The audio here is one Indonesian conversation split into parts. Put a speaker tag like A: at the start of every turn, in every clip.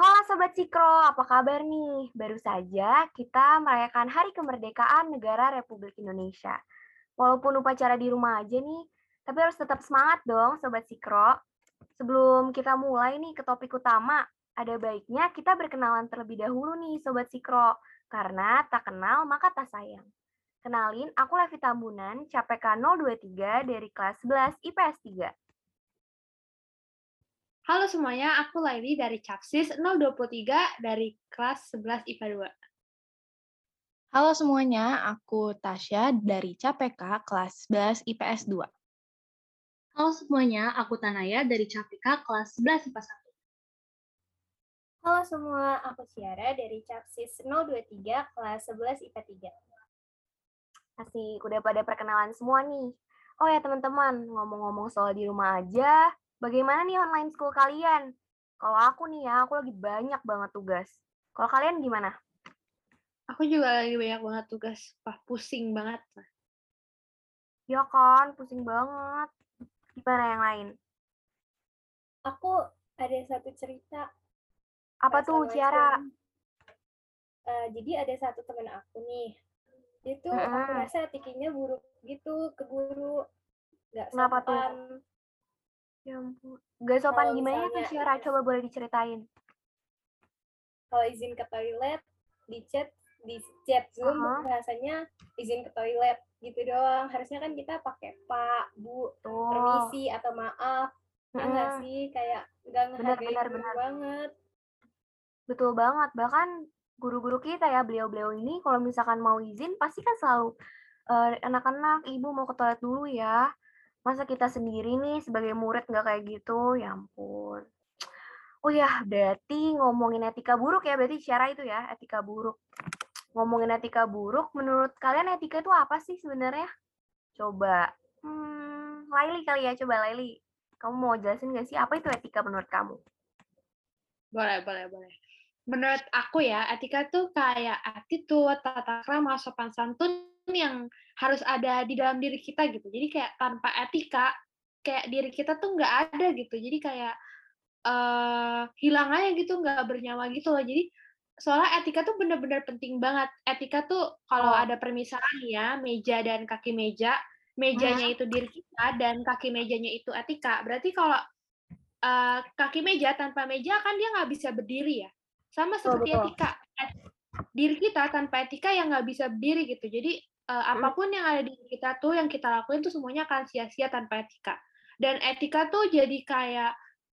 A: Halo Sobat Sikro, apa kabar nih? Baru saja kita merayakan Hari Kemerdekaan Negara Republik Indonesia. Walaupun upacara di rumah aja nih, tapi harus tetap semangat dong Sobat Sikro. Sebelum kita mulai nih ke topik utama, ada baiknya kita berkenalan terlebih dahulu nih Sobat Sikro, karena tak kenal maka tak sayang. Kenalin, aku Levi Tambunan, CPK 023 dari kelas 11 IPS 3.
B: Halo semuanya, aku Laili dari CAPSIS 023 dari kelas 11 IPA 2.
C: Halo semuanya, aku Tasya dari CAPK kelas 11 IPS 2.
D: Halo semuanya, aku Tanaya dari CAPK kelas 11 IPA
E: 1. Halo semua, aku Ciara dari CAPSIS 023 kelas 11 IPA
A: 3. Asik, udah pada perkenalan semua nih. Oh ya teman-teman, ngomong-ngomong soal di rumah aja, Bagaimana nih online school kalian? Kalau aku nih ya, aku lagi banyak banget tugas. Kalau kalian gimana?
B: Aku juga lagi banyak banget tugas. Wah, pusing banget.
A: Ya kan, pusing banget. Gimana yang lain?
E: Aku ada satu cerita.
A: Apa tuh, Ciara?
E: Uh, jadi ada satu temen aku nih. Itu mm -hmm. aku rasa etikanya buruk gitu ke guru. Gak
A: Kenapa tuh? Ya ampun. Gak sopan gimana tuh Syara? Coba boleh diceritain.
E: Kalau izin ke toilet, di chat, di chat Zoom, uh -huh. rasanya izin ke toilet gitu doang. Harusnya kan kita pakai Pak, Bu, oh. permisi atau maaf. Ya hmm. sih? Kayak nggak ngehargain benar, benar, banget.
A: Betul banget. Bahkan guru-guru kita ya, beliau-beliau ini kalau misalkan mau izin, pasti kan selalu anak-anak, uh, ibu mau ke toilet dulu ya Masa kita sendiri nih sebagai murid nggak kayak gitu? Ya ampun. Oh ya, berarti ngomongin etika buruk ya, berarti cara itu ya, etika buruk. Ngomongin etika buruk, menurut kalian etika itu apa sih sebenarnya? Coba, hmm, Laili kali ya, coba Laili. Kamu mau jelasin nggak sih, apa itu etika menurut kamu?
B: Boleh, boleh, boleh. Menurut aku ya, etika tuh kayak attitude, tata krama, sopan santun yang harus ada di dalam diri kita gitu. Jadi kayak tanpa etika, kayak diri kita tuh nggak ada gitu. Jadi kayak uh, hilang aja gitu, nggak bernyawa gitu loh. Jadi soalnya etika tuh bener-bener penting banget. Etika tuh kalau oh. ada permisalan ya, meja dan kaki meja, mejanya hmm. itu diri kita dan kaki mejanya itu etika. Berarti kalau uh, kaki meja tanpa meja kan dia nggak bisa berdiri ya. Sama seperti oh, etika. Diri kita tanpa etika yang nggak bisa berdiri gitu. Jadi uh, apa pun yang ada di kita tuh yang kita lakuin tuh semuanya akan sia-sia tanpa etika. Dan etika tuh jadi kayak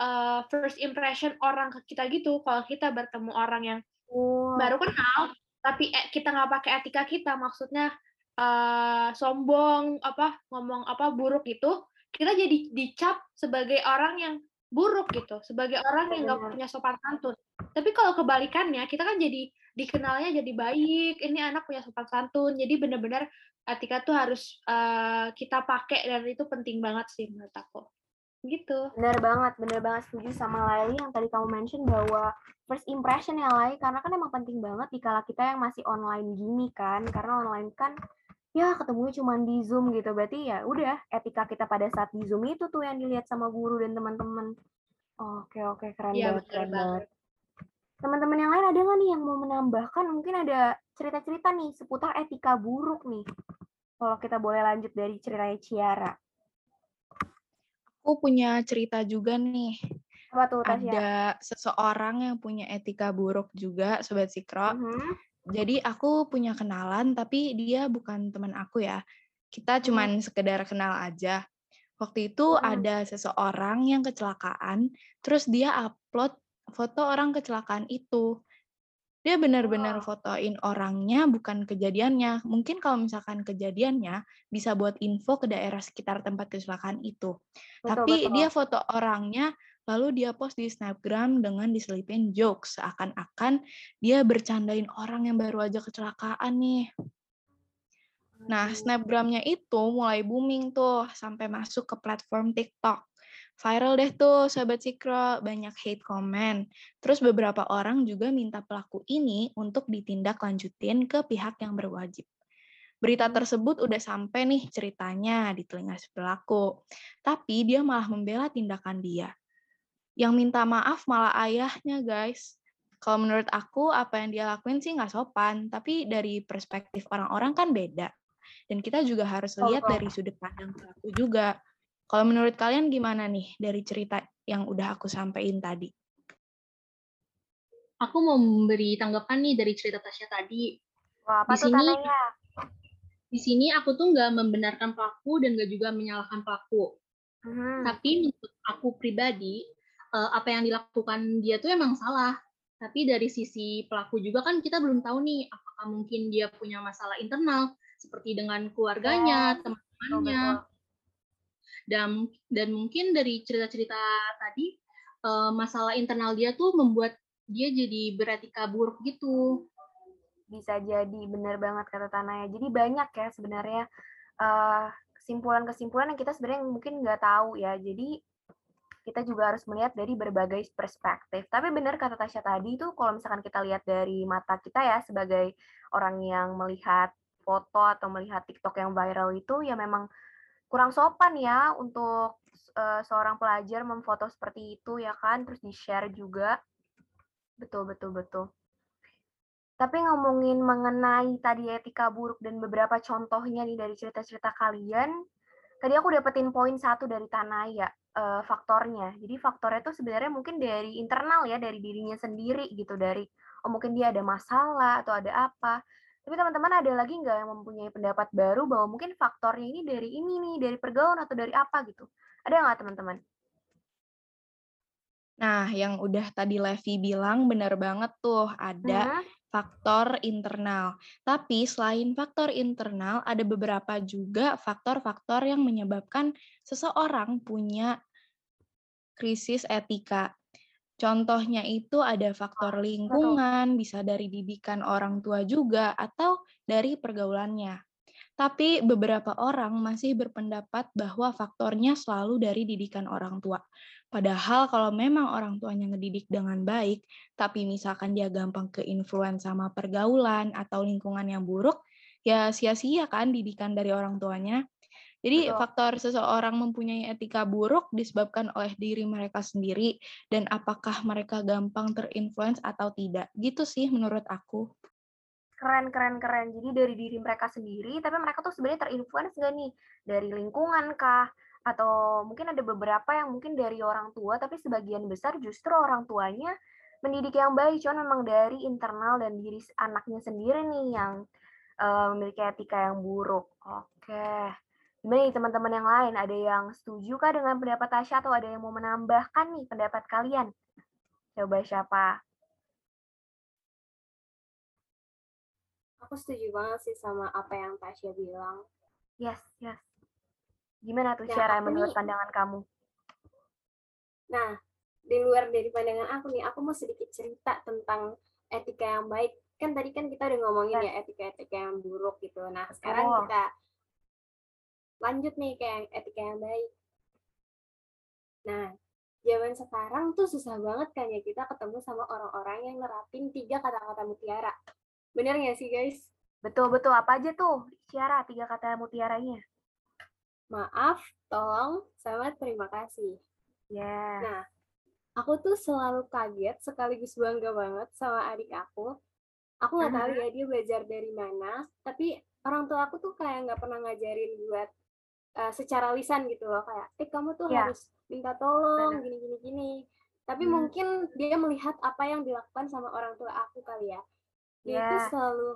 B: uh, first impression orang ke kita gitu. Kalau kita bertemu orang yang oh. baru kenal, tapi e kita nggak pakai etika kita, maksudnya uh, sombong, apa ngomong apa buruk gitu, kita jadi dicap sebagai orang yang buruk gitu, sebagai orang yang nggak punya sopan santun. Tapi kalau kebalikannya, kita kan jadi dikenalnya jadi baik, ini anak punya sopan santun. Jadi benar-benar etika tuh harus uh, kita pakai dan itu penting banget sih menurut aku. Gitu.
A: Benar banget, benar banget setuju sama Laili yang tadi kamu mention bahwa first impression ya Lai, karena kan emang penting banget di kala kita yang masih online gini kan, karena online kan ya ketemu cuma di Zoom gitu. Berarti ya udah etika kita pada saat di Zoom itu tuh yang dilihat sama guru dan teman-teman. Oke, oke, keren ya, banget, keren banget. Teman-teman yang lain ada nggak nih yang mau menambahkan? Mungkin ada cerita-cerita nih seputar etika buruk nih. Kalau kita boleh lanjut dari ceritanya Ciara.
C: Aku punya cerita juga nih.
A: Apa tuh,
C: Tasya? Ada seseorang yang punya etika buruk juga, Sobat Sikro. Uh. -huh. Jadi aku punya kenalan, tapi dia bukan teman aku ya. Kita mhm. cuman hmm. sekedar kenal aja. Waktu itu hmm. ada seseorang yang kecelakaan, terus dia upload foto orang kecelakaan itu. Dia benar-benar fotoin orangnya, bukan kejadiannya. Mungkin kalau misalkan kejadiannya, bisa buat info ke daerah sekitar tempat kecelakaan itu. Betul, Tapi betul. dia foto orangnya, lalu dia post di Snapgram dengan diselipin jokes. Seakan-akan dia bercandain orang yang baru aja kecelakaan nih. Nah, Snapgramnya itu mulai booming tuh, sampai masuk ke platform TikTok. Viral deh tuh Sobat Sikro, banyak hate comment. Terus beberapa orang juga minta pelaku ini untuk ditindak lanjutin ke pihak yang berwajib. Berita tersebut udah sampai nih ceritanya di telinga si pelaku. Tapi dia malah membela tindakan dia. Yang minta maaf malah ayahnya guys. Kalau menurut aku, apa yang dia lakuin sih nggak sopan, tapi dari perspektif orang-orang kan beda. Dan kita juga harus lihat dari sudut pandang pelaku juga. Kalau menurut kalian gimana nih dari cerita yang udah aku sampaikan tadi?
D: Aku mau memberi tanggapan nih dari cerita Tasya tadi.
A: Wah, apa di tuh sini,
D: Di sini aku tuh nggak membenarkan pelaku dan nggak juga menyalahkan pelaku. Hmm. Tapi menurut aku pribadi, eh, apa yang dilakukan dia tuh emang salah. Tapi dari sisi pelaku juga kan kita belum tahu nih apakah mungkin dia punya masalah internal seperti dengan keluarganya, ya, teman-temannya. Dan dan mungkin dari cerita-cerita tadi uh, masalah internal dia tuh membuat dia jadi beretika buruk gitu.
A: Bisa jadi benar banget kata Tanaya. Jadi banyak ya sebenarnya uh, kesimpulan-kesimpulan yang kita sebenarnya mungkin nggak tahu ya. Jadi kita juga harus melihat dari berbagai perspektif. Tapi benar kata Tasya tadi itu kalau misalkan kita lihat dari mata kita ya sebagai orang yang melihat foto atau melihat TikTok yang viral itu ya memang kurang sopan ya untuk uh, seorang pelajar memfoto seperti itu ya kan terus di-share juga. Betul betul betul. Tapi ngomongin mengenai tadi etika buruk dan beberapa contohnya nih dari cerita-cerita kalian, tadi aku dapetin poin satu dari Tanaya uh, faktornya. Jadi faktornya itu sebenarnya mungkin dari internal ya, dari dirinya sendiri gitu, dari oh mungkin dia ada masalah atau ada apa. Tapi teman-teman ada lagi nggak yang mempunyai pendapat baru bahwa mungkin faktornya ini dari ini nih, dari pergaulan atau dari apa gitu? Ada nggak teman-teman?
C: Nah, yang udah tadi Levi bilang benar banget tuh, ada hmm. faktor internal. Tapi selain faktor internal, ada beberapa juga faktor-faktor yang menyebabkan seseorang punya krisis etika. Contohnya itu ada faktor lingkungan, bisa dari didikan orang tua juga, atau dari pergaulannya. Tapi beberapa orang masih berpendapat bahwa faktornya selalu dari didikan orang tua. Padahal kalau memang orang tuanya ngedidik dengan baik, tapi misalkan dia gampang ke influence sama pergaulan atau lingkungan yang buruk, ya sia-sia kan didikan dari orang tuanya. Jadi Betul. faktor seseorang mempunyai etika buruk disebabkan oleh diri mereka sendiri dan apakah mereka gampang terinfluence atau tidak. Gitu sih menurut aku.
A: Keren, keren, keren. Jadi dari diri mereka sendiri, tapi mereka tuh sebenarnya terinfluence nggak nih? Dari lingkungan kah? atau mungkin ada beberapa yang mungkin dari orang tua tapi sebagian besar justru orang tuanya mendidik yang baik cuman memang dari internal dan diri anaknya sendiri nih yang uh, memiliki etika yang buruk oke gimana nih teman-teman yang lain ada yang setuju kah dengan pendapat Tasya atau ada yang mau menambahkan nih pendapat kalian coba siapa
E: aku setuju banget sih sama apa yang Tasya bilang
A: yes yes Gimana tuh nah, cara menurut nih, pandangan kamu?
E: Nah, di luar dari pandangan aku nih, aku mau sedikit cerita tentang etika yang baik. Kan tadi kan kita udah ngomongin ya etika-etika yang buruk gitu. Nah, sekarang oh. kita lanjut nih ke etika yang baik. Nah, zaman sekarang tuh susah banget kayaknya kita ketemu sama orang-orang yang nerapin tiga kata-kata mutiara. Bener nggak sih, guys?
A: Betul-betul. Apa aja tuh, Ciara, tiga kata mutiaranya?
E: maaf, tolong, sama terima kasih.
A: Ya. Yeah.
E: Nah, aku tuh selalu kaget sekaligus bangga banget sama adik aku. Aku nggak tahu ya dia belajar dari mana, tapi orang tua aku tuh kayak nggak pernah ngajarin buat uh, secara lisan gitu loh kayak, eh kamu tuh yeah. harus minta tolong gini gini gini. Tapi hmm. mungkin dia melihat apa yang dilakukan sama orang tua aku kali ya. Dia yeah. tuh selalu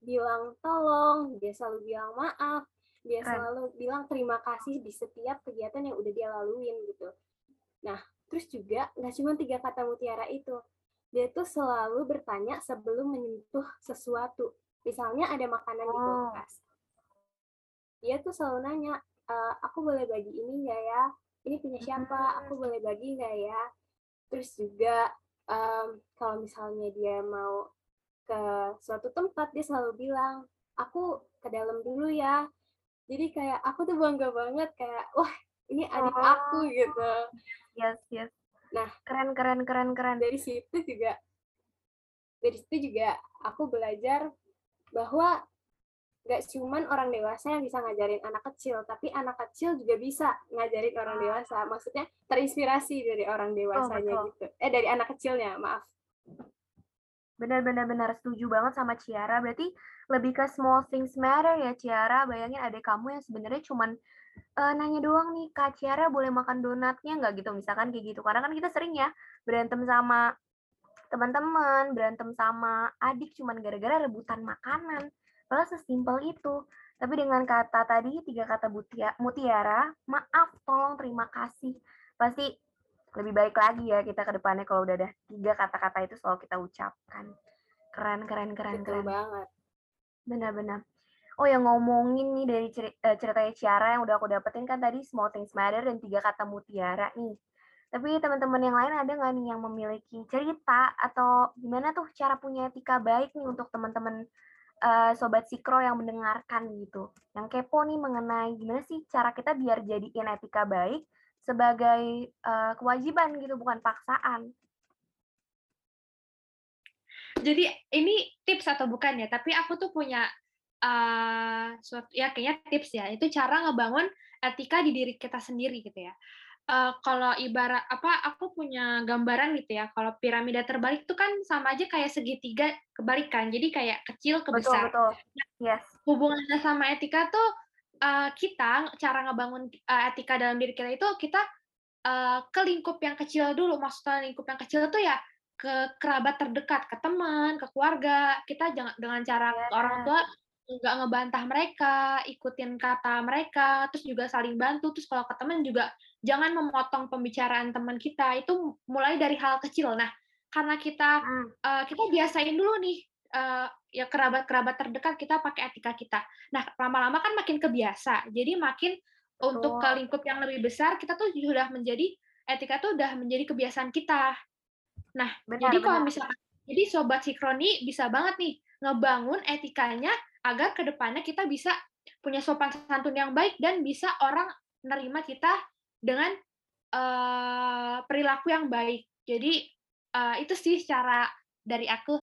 E: bilang tolong, dia selalu bilang maaf, dia selalu bilang terima kasih di setiap kegiatan yang udah dia laluin gitu nah terus juga nggak cuma tiga kata mutiara itu dia tuh selalu bertanya sebelum menyentuh sesuatu misalnya ada makanan oh. di kulkas dia tuh selalu nanya e, aku boleh bagi ini nggak ya? Ini punya siapa? Aku boleh bagi nggak ya? Terus juga um, kalau misalnya dia mau ke suatu tempat dia selalu bilang aku ke dalam dulu ya. Jadi kayak aku tuh bangga banget kayak wah ini adik oh. aku gitu.
A: Yes yes. Nah keren keren keren keren.
E: dari situ juga dari situ juga aku belajar bahwa gak cuman orang dewasa yang bisa ngajarin anak kecil, tapi anak kecil juga bisa ngajarin orang ah. dewasa. Maksudnya terinspirasi dari orang dewasanya oh, gitu. Eh dari anak kecilnya, maaf.
A: Benar-benar benar setuju banget sama Ciara. Berarti lebih ke small things matter ya Ciara. Bayangin ada kamu yang sebenarnya cuman uh, nanya doang nih, Kak Ciara boleh makan donatnya nggak gitu? Misalkan kayak gitu. Karena kan kita sering ya berantem sama teman-teman, berantem sama adik cuman gara-gara rebutan makanan. Padahal sesimpel itu. Tapi dengan kata tadi, tiga kata mutiara, maaf, tolong, terima kasih. Pasti lebih baik lagi ya kita ke depannya kalau udah ada tiga kata-kata itu selalu kita ucapkan. Keren, keren, keren,
E: Betul
A: keren.
E: banget.
A: Benar-benar. Oh yang ngomongin nih dari eh, ceritanya Ciara yang udah aku dapetin kan tadi small things matter dan tiga kata mutiara nih. Tapi teman-teman yang lain ada nggak nih yang memiliki cerita atau gimana tuh cara punya etika baik nih untuk teman-teman uh, sobat sikro yang mendengarkan gitu, yang kepo nih mengenai gimana sih cara kita biar jadiin etika baik sebagai uh, kewajiban gitu, bukan paksaan.
B: Jadi ini tips atau bukan ya? Tapi aku tuh punya uh, suatu ya kayaknya tips ya. Itu cara ngebangun etika di diri kita sendiri gitu ya. Uh, kalau ibarat apa aku punya gambaran gitu ya kalau piramida terbalik itu kan sama aja kayak segitiga kebalikan jadi kayak kecil ke besar
A: betul, betul. Yes.
B: hubungannya sama etika tuh uh, kita cara ngebangun uh, etika dalam diri kita itu kita uh, ke lingkup yang kecil dulu. Maksudnya lingkup yang kecil itu ya ke kerabat terdekat, ke teman, ke keluarga. Kita jangan dengan cara yeah. orang tua nggak ngebantah mereka, ikutin kata mereka, terus juga saling bantu. Terus kalau ke teman juga jangan memotong pembicaraan teman kita. Itu mulai dari hal kecil. Nah, karena kita uh, kita biasain dulu nih uh, ya kerabat-kerabat terdekat kita pakai etika kita. Nah, lama-lama kan makin kebiasa. Jadi makin untuk ke lingkup yang lebih besar kita tuh sudah menjadi etika tuh udah menjadi kebiasaan kita. Nah, benar, jadi kalau misalnya jadi sobat sikroni bisa banget nih ngebangun etikanya agar ke depannya kita bisa punya sopan santun yang baik dan bisa orang nerima kita dengan uh, perilaku yang baik. Jadi uh, itu sih cara dari aku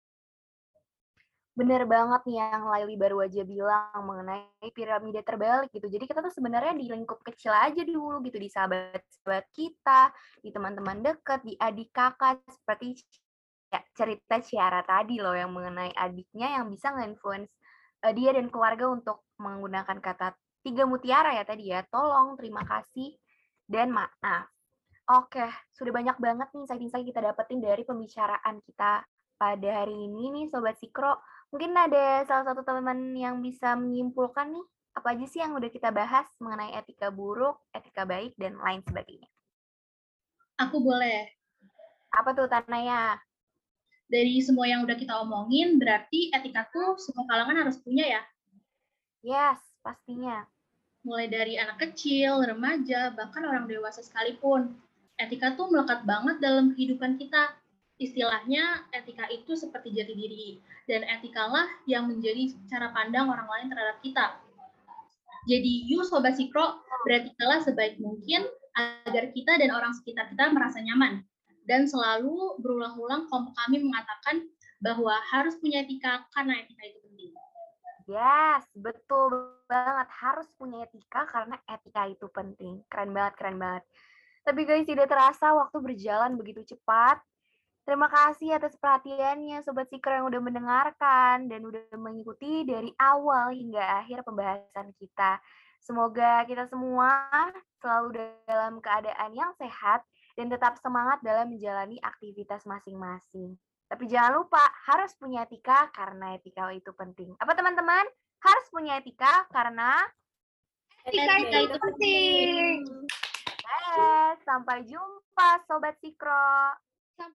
A: bener banget nih yang Laili baru aja bilang mengenai piramida terbalik gitu. Jadi kita tuh sebenarnya di lingkup kecil aja dulu gitu, di sahabat-sahabat kita, di teman-teman dekat, di adik kakak, seperti ya, cerita Ciara tadi loh yang mengenai adiknya yang bisa nge-influence uh, dia dan keluarga untuk menggunakan kata tiga mutiara ya tadi ya, tolong, terima kasih, dan maaf. Oke, sudah banyak banget nih insight-insight kita dapetin dari pembicaraan kita pada hari ini nih Sobat Sikro Mungkin ada salah satu teman yang bisa menyimpulkan nih, apa aja sih yang udah kita bahas mengenai etika buruk, etika baik, dan lain sebagainya.
D: Aku boleh.
A: Apa tuh Tanaya?
D: Dari semua yang udah kita omongin, berarti etika tuh semua kalangan harus punya ya?
A: Yes, pastinya.
D: Mulai dari anak kecil, remaja, bahkan orang dewasa sekalipun. Etika tuh melekat banget dalam kehidupan kita istilahnya etika itu seperti jati diri dan etikalah yang menjadi cara pandang orang lain terhadap kita. Jadi you sobat sikro beretikalah sebaik mungkin agar kita dan orang sekitar kita merasa nyaman dan selalu berulang-ulang kelompok kami mengatakan bahwa harus punya etika karena etika itu penting.
A: Yes, betul banget. Harus punya etika karena etika itu penting. Keren banget, keren banget. Tapi guys, tidak terasa waktu berjalan begitu cepat. Terima kasih atas perhatiannya Sobat Seeker yang udah mendengarkan dan udah mengikuti dari awal hingga akhir pembahasan kita. Semoga kita semua selalu dalam keadaan yang sehat dan tetap semangat dalam menjalani aktivitas masing-masing. Tapi jangan lupa harus punya etika karena etika itu penting. Apa teman-teman? Harus punya etika karena
B: etika, etika itu penting.
A: penting. sampai jumpa Sobat Sikro.